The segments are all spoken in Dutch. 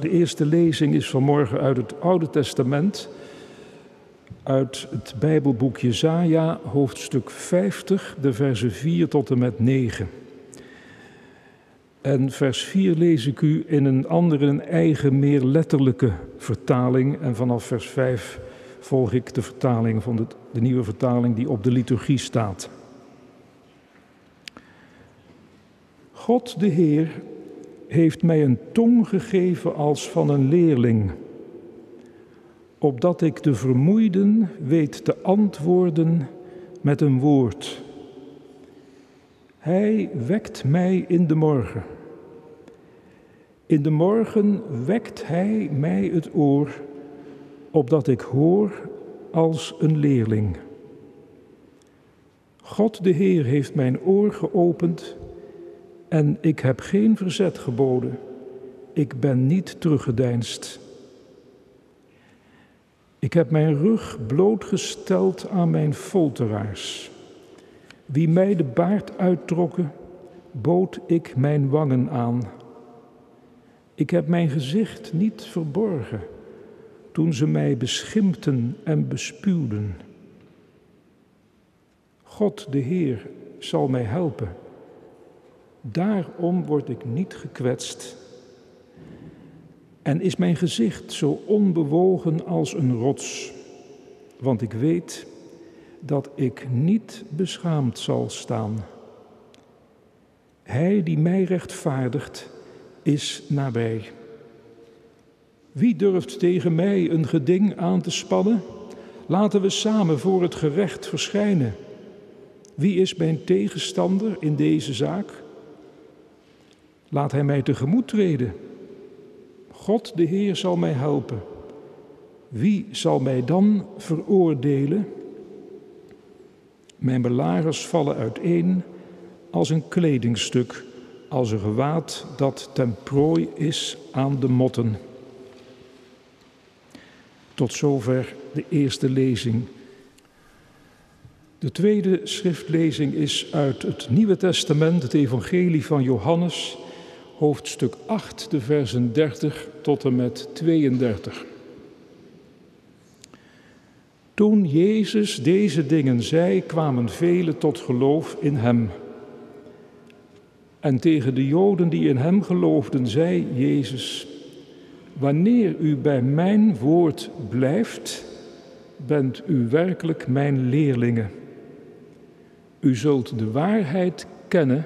De eerste lezing is vanmorgen uit het Oude Testament, uit het Bijbelboek Jesaja, hoofdstuk 50, de versen 4 tot en met 9. En vers 4 lees ik u in een andere, een eigen, meer letterlijke vertaling. En vanaf vers 5 volg ik de vertaling van de, de nieuwe vertaling die op de liturgie staat. God de Heer heeft mij een tong gegeven als van een leerling, opdat ik de vermoeiden weet te antwoorden met een woord. Hij wekt mij in de morgen. In de morgen wekt hij mij het oor, opdat ik hoor als een leerling. God de Heer heeft mijn oor geopend en ik heb geen verzet geboden. Ik ben niet teruggedeinst. Ik heb mijn rug blootgesteld aan mijn folteraars. Wie mij de baard uittrokken, bood ik mijn wangen aan. Ik heb mijn gezicht niet verborgen toen ze mij beschimpten en bespuwden. God de Heer zal mij helpen. Daarom word ik niet gekwetst. En is mijn gezicht zo onbewogen als een rots, want ik weet dat ik niet beschaamd zal staan. Hij die mij rechtvaardigt, is nabij. Wie durft tegen mij een geding aan te spannen? Laten we samen voor het gerecht verschijnen. Wie is mijn tegenstander in deze zaak? Laat Hij mij tegemoet treden. God de Heer zal mij helpen. Wie zal mij dan veroordelen? Mijn belagers vallen uiteen als een kledingstuk, als een gewaad dat ten prooi is aan de motten. Tot zover de eerste lezing. De tweede schriftlezing is uit het Nieuwe Testament, het Evangelie van Johannes, hoofdstuk 8, de versen 30 tot en met 32. Toen Jezus deze dingen zei, kwamen velen tot geloof in Hem. En tegen de Joden die in Hem geloofden, zei Jezus, Wanneer u bij mijn woord blijft, bent u werkelijk mijn leerlingen. U zult de waarheid kennen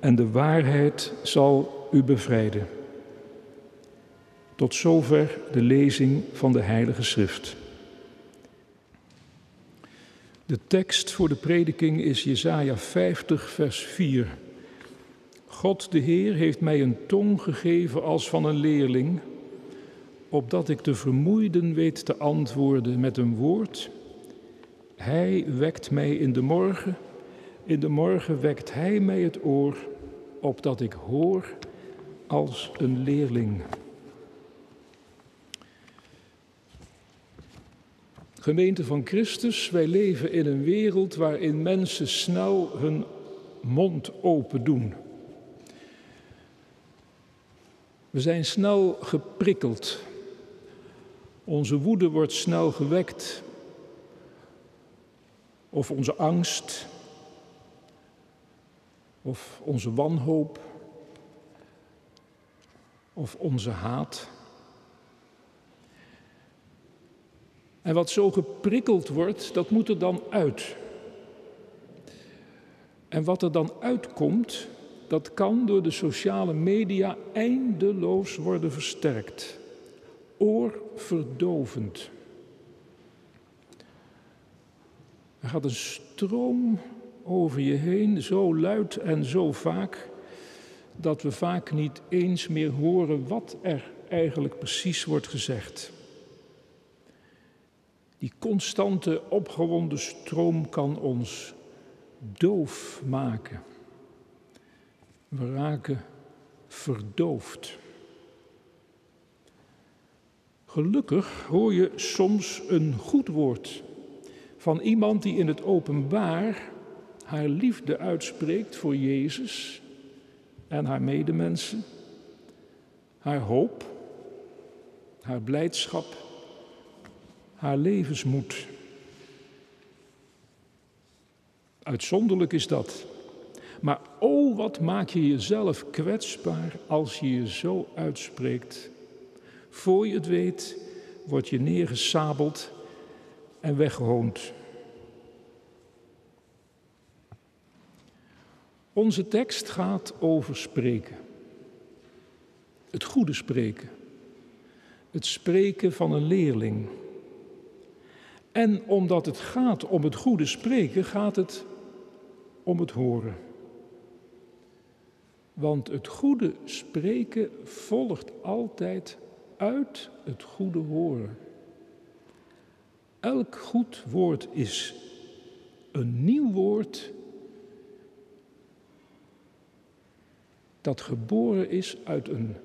en de waarheid zal u bevrijden. Tot zover de lezing van de Heilige Schrift. De tekst voor de prediking is Jesaja 50, vers 4. God de Heer heeft mij een tong gegeven als van een leerling, opdat ik de vermoeiden weet te antwoorden met een woord. Hij wekt mij in de morgen, in de morgen wekt Hij mij het oor opdat ik hoor als een leerling. Gemeente van Christus, wij leven in een wereld waarin mensen snel hun mond open doen. We zijn snel geprikkeld. Onze woede wordt snel gewekt. Of onze angst of onze wanhoop of onze haat. En wat zo geprikkeld wordt, dat moet er dan uit. En wat er dan uitkomt, dat kan door de sociale media eindeloos worden versterkt. Oorverdovend. Er gaat een stroom over je heen, zo luid en zo vaak, dat we vaak niet eens meer horen wat er eigenlijk precies wordt gezegd. Die constante opgewonden stroom kan ons doof maken. We raken verdoofd. Gelukkig hoor je soms een goed woord van iemand die in het openbaar haar liefde uitspreekt voor Jezus en haar medemensen, haar hoop haar blijdschap, haar levensmoed. Uitzonderlijk is dat. Maar oh, wat maak je jezelf kwetsbaar als je je zo uitspreekt. Voor je het weet, word je neergesabeld en weggehoond. Onze tekst gaat over spreken. Het goede spreken. Het spreken van een leerling. En omdat het gaat om het goede spreken, gaat het om het horen. Want het goede spreken volgt altijd uit het goede horen. Elk goed woord is een nieuw woord dat geboren is uit een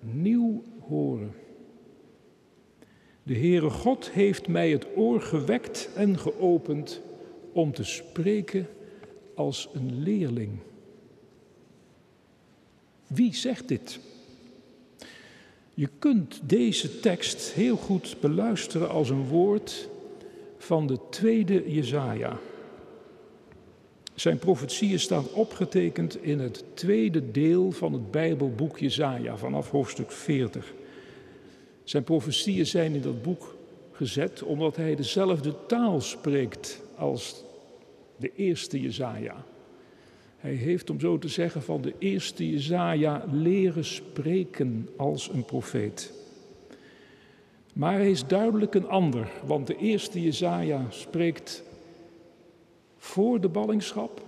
nieuw horen. De Heere God heeft mij het oor gewekt en geopend om te spreken als een leerling. Wie zegt dit? Je kunt deze tekst heel goed beluisteren als een woord van de tweede Jezaja. Zijn profetieën staan opgetekend in het tweede deel van het Bijbelboek Jezaja vanaf hoofdstuk 40. Zijn profetieën zijn in dat boek gezet omdat hij dezelfde taal spreekt als de eerste Jezaja. Hij heeft, om zo te zeggen, van de eerste Jezaja leren spreken als een profeet. Maar hij is duidelijk een ander, want de eerste Jezaja spreekt voor de ballingschap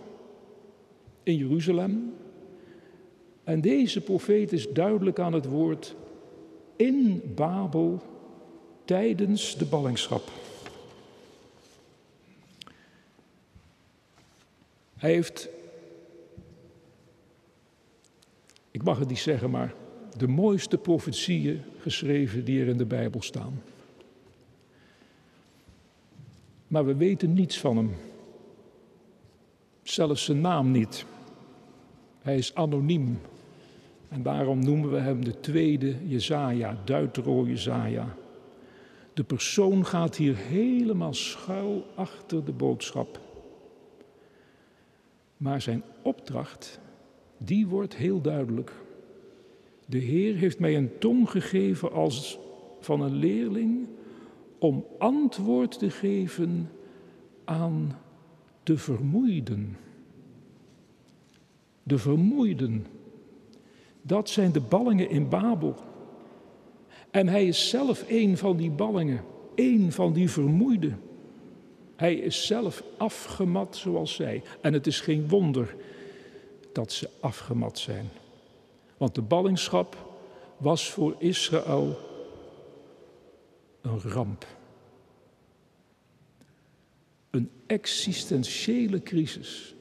in Jeruzalem. En deze profeet is duidelijk aan het woord in Babel tijdens de ballingschap. Hij heeft, ik mag het niet zeggen, maar de mooiste profetieën geschreven die er in de Bijbel staan. Maar we weten niets van hem. Zelfs zijn naam niet. Hij is anoniem. En daarom noemen we hem de tweede Jezaja, Duitro Jezaja. De persoon gaat hier helemaal schuil achter de boodschap. Maar zijn opdracht, die wordt heel duidelijk. De Heer heeft mij een tong gegeven als van een leerling om antwoord te geven aan de vermoeiden. De vermoeiden, dat zijn de ballingen in Babel. En hij is zelf een van die ballingen, een van die vermoeiden. Hij is zelf afgemat zoals zij. En het is geen wonder dat ze afgemat zijn. Want de ballingschap was voor Israël een ramp. Een existentiële crisis.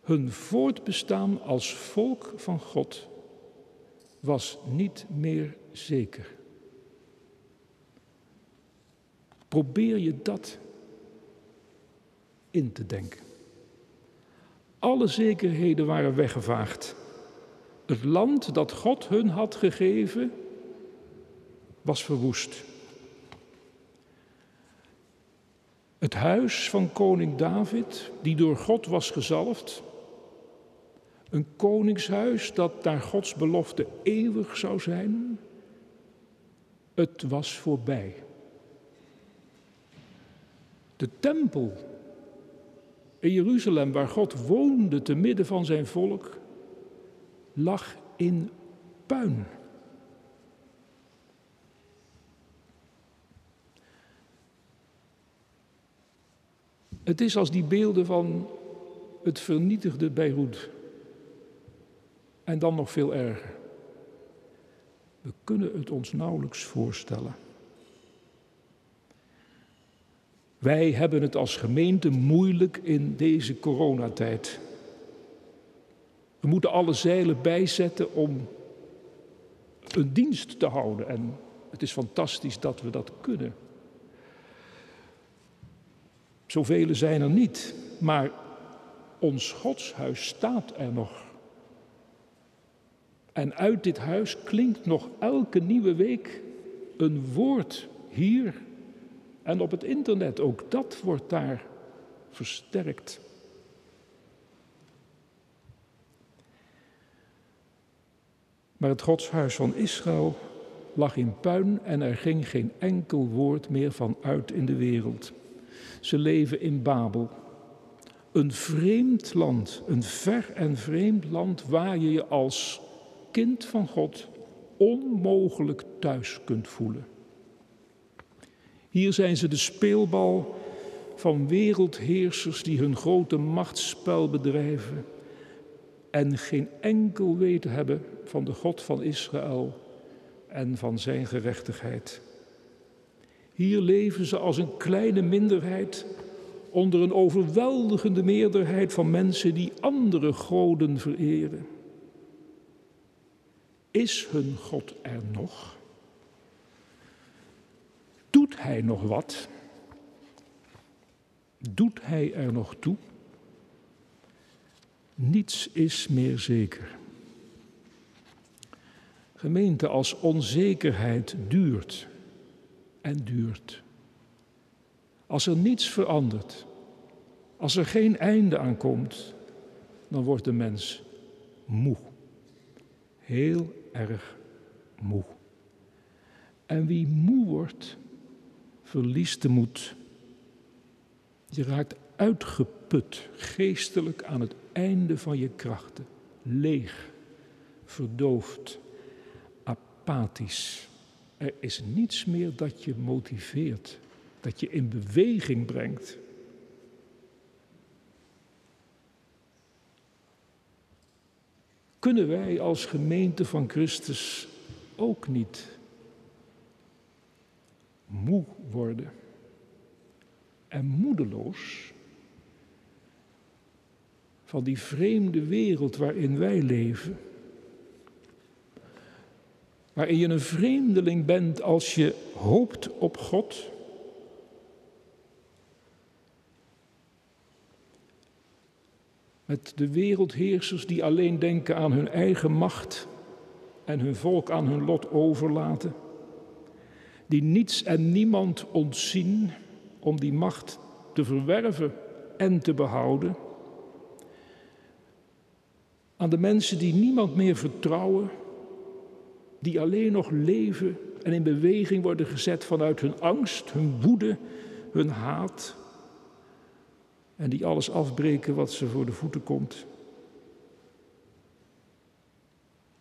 Hun voortbestaan als volk van God was niet meer zeker. Probeer je dat in te denken. Alle zekerheden waren weggevaagd. Het land dat God hun had gegeven was verwoest. Het huis van koning David, die door God was gezalfd, een koningshuis dat naar Gods belofte eeuwig zou zijn, het was voorbij. De tempel in Jeruzalem, waar God woonde te midden van zijn volk, lag in puin. Het is als die beelden van het vernietigde Beirut. En dan nog veel erger. We kunnen het ons nauwelijks voorstellen. Wij hebben het als gemeente moeilijk in deze coronatijd. We moeten alle zeilen bijzetten om een dienst te houden. En het is fantastisch dat we dat kunnen. Zoveel zijn er niet, maar ons godshuis staat er nog. En uit dit huis klinkt nog elke nieuwe week een woord hier en op het internet. Ook dat wordt daar versterkt. Maar het godshuis van Israël lag in puin en er ging geen enkel woord meer van uit in de wereld. Ze leven in Babel. Een vreemd land, een ver en vreemd land waar je je als kind van God onmogelijk thuis kunt voelen. Hier zijn ze de speelbal van wereldheersers die hun grote machtsspel bedrijven en geen enkel weten hebben van de God van Israël en van zijn gerechtigheid. Hier leven ze als een kleine minderheid onder een overweldigende meerderheid van mensen die andere goden vereren. Is hun God er nog? Doet hij nog wat? Doet hij er nog toe? Niets is meer zeker. Gemeente, als onzekerheid duurt en duurt, als er niets verandert, als er geen einde aan komt, dan wordt de mens moe. Heel erg moe. En wie moe wordt, verliest de moed. Je raakt uitgeput, geestelijk aan het einde van je krachten, leeg, verdoofd, apathisch. Er is niets meer dat je motiveert, dat je in beweging brengt. Kunnen wij als gemeente van Christus ook niet moe worden en moedeloos van die vreemde wereld waarin wij leven? Waarin je een vreemdeling bent als je hoopt op God. Met de wereldheersers die alleen denken aan hun eigen macht en hun volk aan hun lot overlaten. Die niets en niemand ontzien om die macht te verwerven en te behouden. Aan de mensen die niemand meer vertrouwen die alleen nog leven en in beweging worden gezet vanuit hun angst, hun woede, hun haat. En die alles afbreken wat ze voor de voeten komt.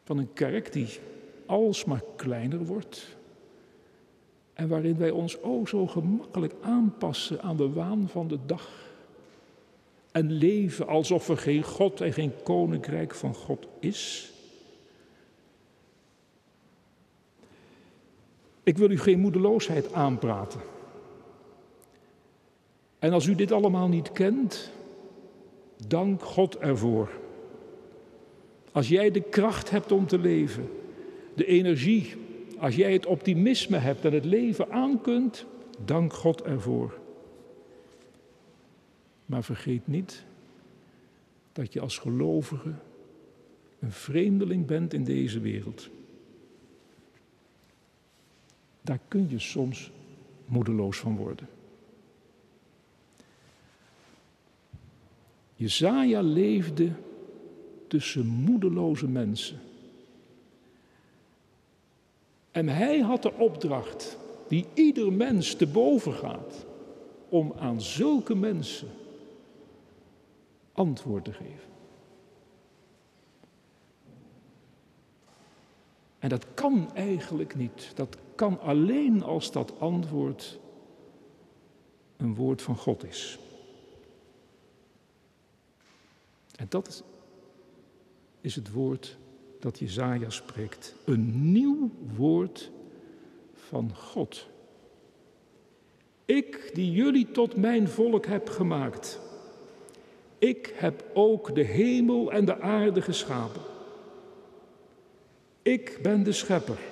Van een kerk die alsmaar kleiner wordt. En waarin wij ons o zo gemakkelijk aanpassen aan de waan van de dag. En leven alsof er geen God en geen koninkrijk van God is. Ik wil u geen moedeloosheid aanpraten. En als u dit allemaal niet kent, dank God ervoor. Als jij de kracht hebt om te leven, de energie, als jij het optimisme hebt en het leven aan kunt, dank God ervoor. Maar vergeet niet dat je als gelovige een vreemdeling bent in deze wereld. Daar kun je soms moedeloos van worden. Jezaja leefde tussen moedeloze mensen. En hij had de opdracht die ieder mens te boven gaat om aan zulke mensen antwoord te geven. En dat kan eigenlijk niet. Dat kan alleen als dat antwoord een woord van God is. En dat is, het woord dat Jezaja spreekt. Een nieuw woord van God. Ik die jullie tot mijn volk heb gemaakt. Ik heb ook de hemel en de aarde geschapen. Ik ben de schepper.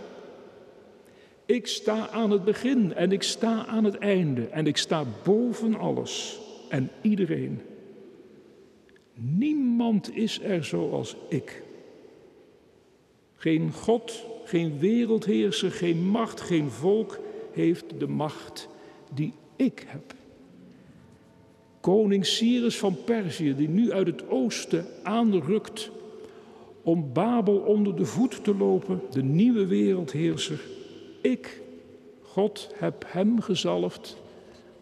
Ik sta aan het begin en ik sta aan het einde en ik sta boven alles en iedereen. Niemand is er zoals ik. Geen God, geen wereldheerser, geen macht, geen volk heeft de macht die ik heb. Koning Cyrus van Perzië, die nu uit het oosten aanrukt om Babel onder de voet te lopen, de nieuwe wereldheerser. Ik, God, heb hem gezalfd,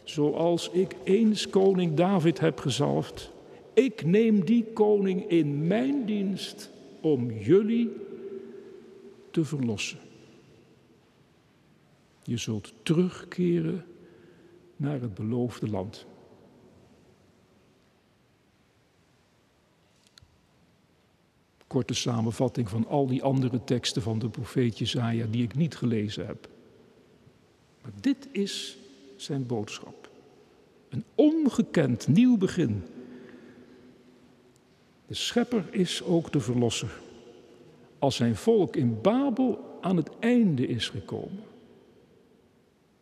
zoals ik eens koning David heb gezalfd. Ik neem die koning in mijn dienst om jullie te verlossen. Je zult terugkeren naar het beloofde land. Korte samenvatting van al die andere teksten van de profeet Jezaja die ik niet gelezen heb. Maar dit is zijn boodschap. Een ongekend nieuw begin. De schepper is ook de verlosser. Als zijn volk in Babel aan het einde is gekomen,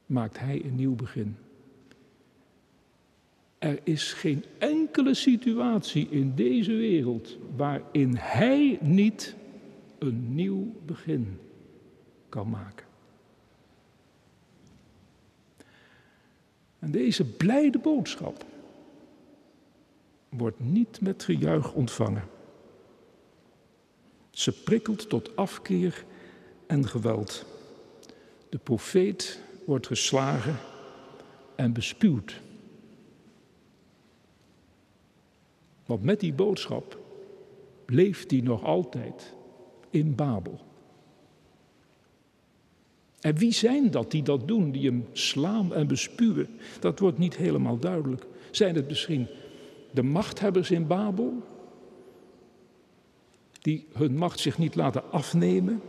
maakt hij een nieuw begin. Er is geen enkele situatie in deze wereld waarin Hij niet een nieuw begin kan maken. En deze blijde boodschap wordt niet met gejuich ontvangen. Ze prikkelt tot afkeer en geweld. De profeet wordt geslagen en bespuwd. Want met die boodschap leeft hij nog altijd in Babel. En wie zijn dat die dat doen, die hem slaan en bespuwen? Dat wordt niet helemaal duidelijk. Zijn het misschien de machthebbers in Babel, die hun macht zich niet laten afnemen?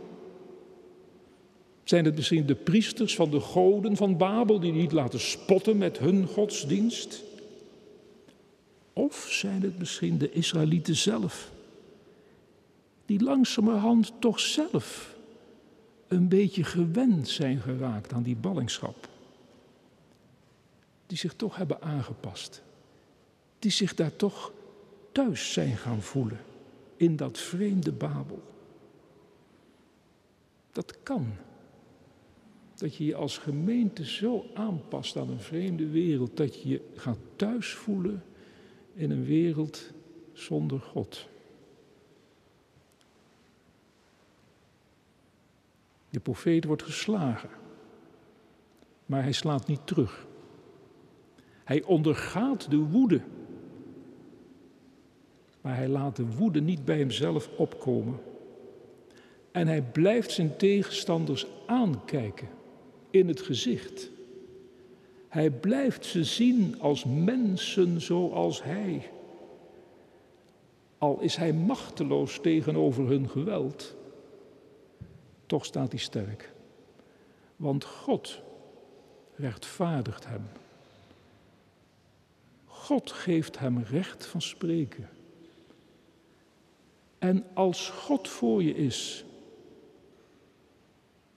Zijn het misschien de priesters van de goden van Babel, die niet laten spotten met hun godsdienst? Of zijn het misschien de Israëlieten zelf, die langzamerhand toch zelf een beetje gewend zijn geraakt aan die ballingschap? Die zich toch hebben aangepast, die zich daar toch thuis zijn gaan voelen in dat vreemde Babel. Dat kan. Dat je je als gemeente zo aanpast aan een vreemde wereld dat je je gaat thuis voelen in een wereld zonder God. De profeet wordt geslagen, maar hij slaat niet terug. Hij ondergaat de woede, maar hij laat de woede niet bij hemzelf opkomen. En hij blijft zijn tegenstanders aankijken in het gezicht. Hij blijft ze zien als mensen zoals hij. Al is hij machteloos tegenover hun geweld, toch staat hij sterk. Want God rechtvaardigt hem. God geeft hem recht van spreken. En als God voor je is,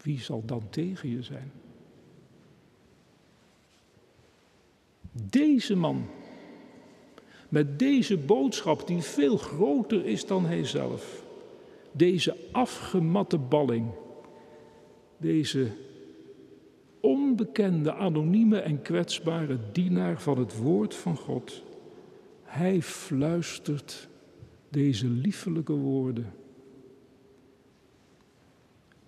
wie zal dan tegen je zijn? Deze man, met deze boodschap die veel groter is dan hijzelf, deze afgematte balling, deze onbekende, anonieme en kwetsbare dienaar van het woord van God, hij fluistert deze liefelijke woorden.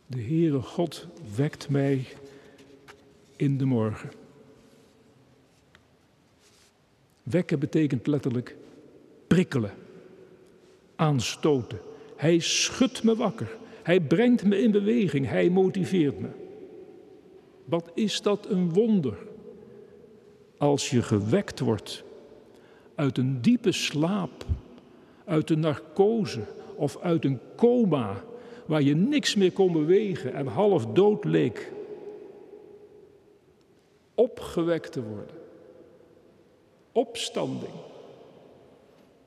De Heere God wekt mij in de morgen. Wekken betekent letterlijk prikkelen, aanstoten. Hij schudt me wakker. Hij brengt me in beweging. Hij motiveert me. Wat is dat een wonder als je gewekt wordt uit een diepe slaap, uit een narcose of uit een coma waar je niks meer kon bewegen en half dood leek. Opgewekt te worden opstanding.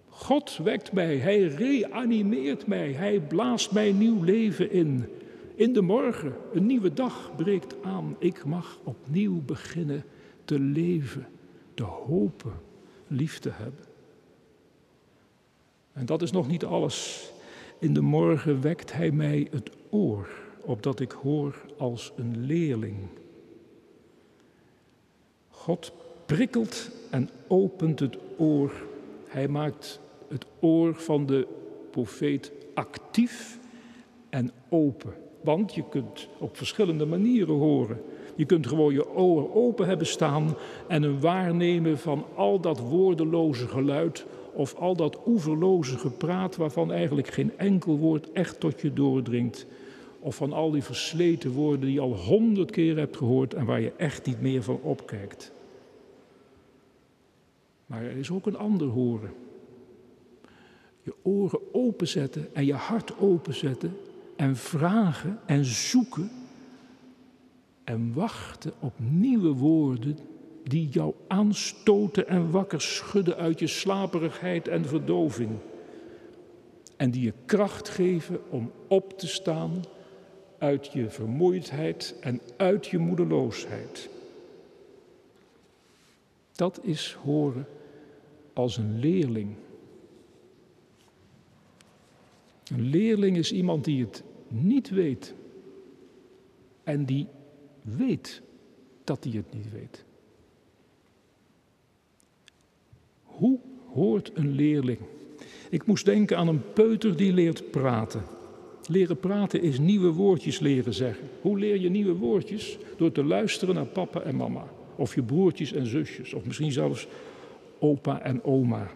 God wekt mij, Hij reanimeert mij, Hij blaast mij nieuw leven in. In de morgen, een nieuwe dag breekt aan. Ik mag opnieuw beginnen te leven, te hopen, lief te hebben. En dat is nog niet alles. In de morgen wekt hij mij het oor, opdat ik hoor als een leerling. God prikkelt en opent het oor. Hij maakt het oor van de profeet actief en open. Want je kunt op verschillende manieren horen. Je kunt gewoon je oren open hebben staan en een waarnemen van al dat woordeloze geluid of al dat oeverloze gepraat waarvan eigenlijk geen enkel woord echt tot je doordringt. Of van al die versleten woorden die je al honderd keer hebt gehoord en waar je echt niet meer van opkijkt. Maar er is ook een ander horen. Je oren openzetten en je hart openzetten en vragen en zoeken en wachten op nieuwe woorden die jou aanstoten en wakker schudden uit je slaperigheid en verdoving. En die je kracht geven om op te staan uit je vermoeidheid en uit je moedeloosheid. Dat is horen als een leerling. Een leerling is iemand die het niet weet en die weet dat hij het niet weet. Hoe hoort een leerling? Ik moest denken aan een peuter die leert praten. Leren praten is nieuwe woordjes leren zeggen. Hoe leer je nieuwe woordjes? Door te luisteren naar papa en mama. Of je broertjes en zusjes. Of misschien zelfs opa en oma.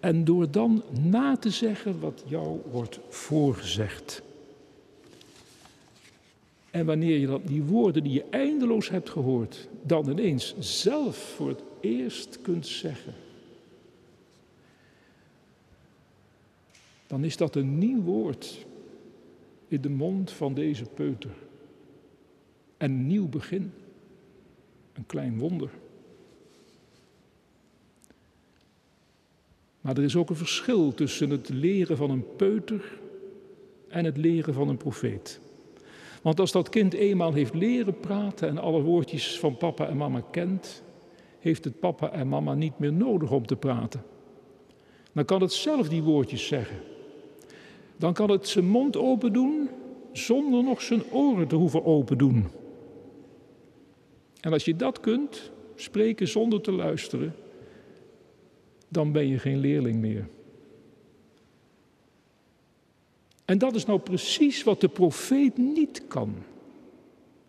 En door dan na te zeggen wat jou wordt voorgezegd. En wanneer je dan die woorden die je eindeloos hebt gehoord, dan ineens zelf voor het eerst kunt zeggen, dan is dat een nieuw woord in de mond van deze peuter. En een nieuw begin, een klein wonder. Maar er is ook een verschil tussen het leren van een peuter en het leren van een profeet. Want als dat kind eenmaal heeft leren praten en alle woordjes van papa en mama kent, heeft het papa en mama niet meer nodig om te praten. Dan kan het zelf die woordjes zeggen. Dan kan het zijn mond open doen zonder nog zijn oren te hoeven open doen. En als je dat kunt, spreken zonder te luisteren, dan ben je geen leerling meer. En dat is nou precies wat de profeet niet kan.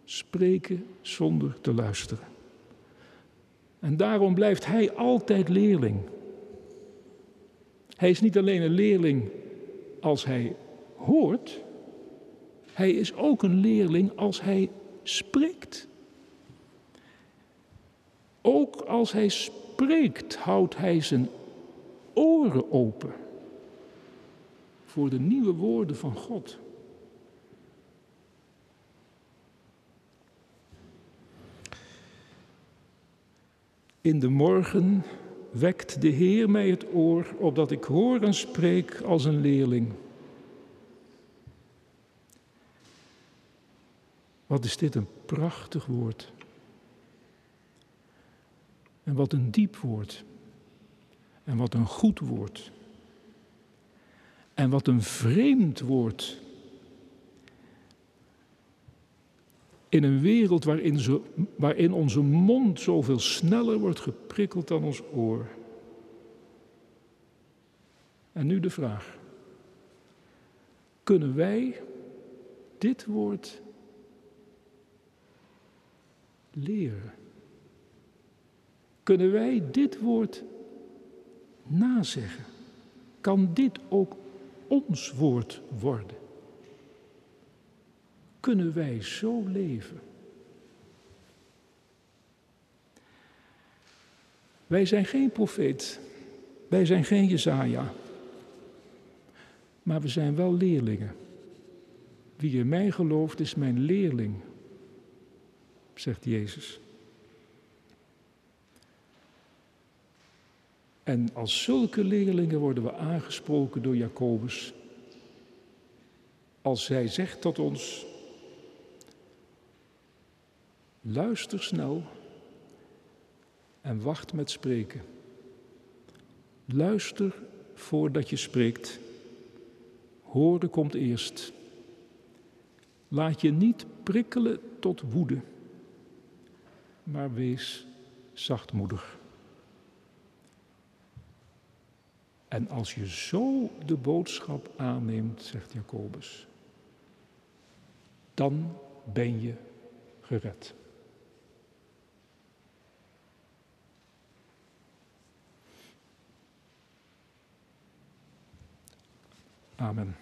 Spreken zonder te luisteren. En daarom blijft hij altijd leerling. Hij is niet alleen een leerling als hij hoort, hij is ook een leerling als hij spreekt. Ook als hij spreekt, houdt hij zijn oren open voor de nieuwe woorden van God. In de morgen wekt de Heer mij het oor, opdat ik hoor en spreek als een leerling. Wat is dit een prachtig woord. En wat een diep woord. En wat een goed woord. En wat een vreemd woord. In een wereld waarin, zo, waarin onze mond zoveel sneller wordt geprikkeld dan ons oor. En nu de vraag. Kunnen wij dit woord leren? Kunnen wij dit woord nazeggen? Kan dit ook ons woord worden? Kunnen wij zo leven? Wij zijn geen profeet, wij zijn geen Jezaja, maar we zijn wel leerlingen. Wie in mij gelooft is mijn leerling, zegt Jezus. En als zulke leerlingen worden we aangesproken door Jacobus. Als zij zegt tot ons, luister snel en wacht met spreken. Luister voordat je spreekt. Horen komt eerst. Laat je niet prikkelen tot woede, maar wees zachtmoedig. En als je zo de boodschap aanneemt, zegt Jacobus, dan ben je gered. Amen.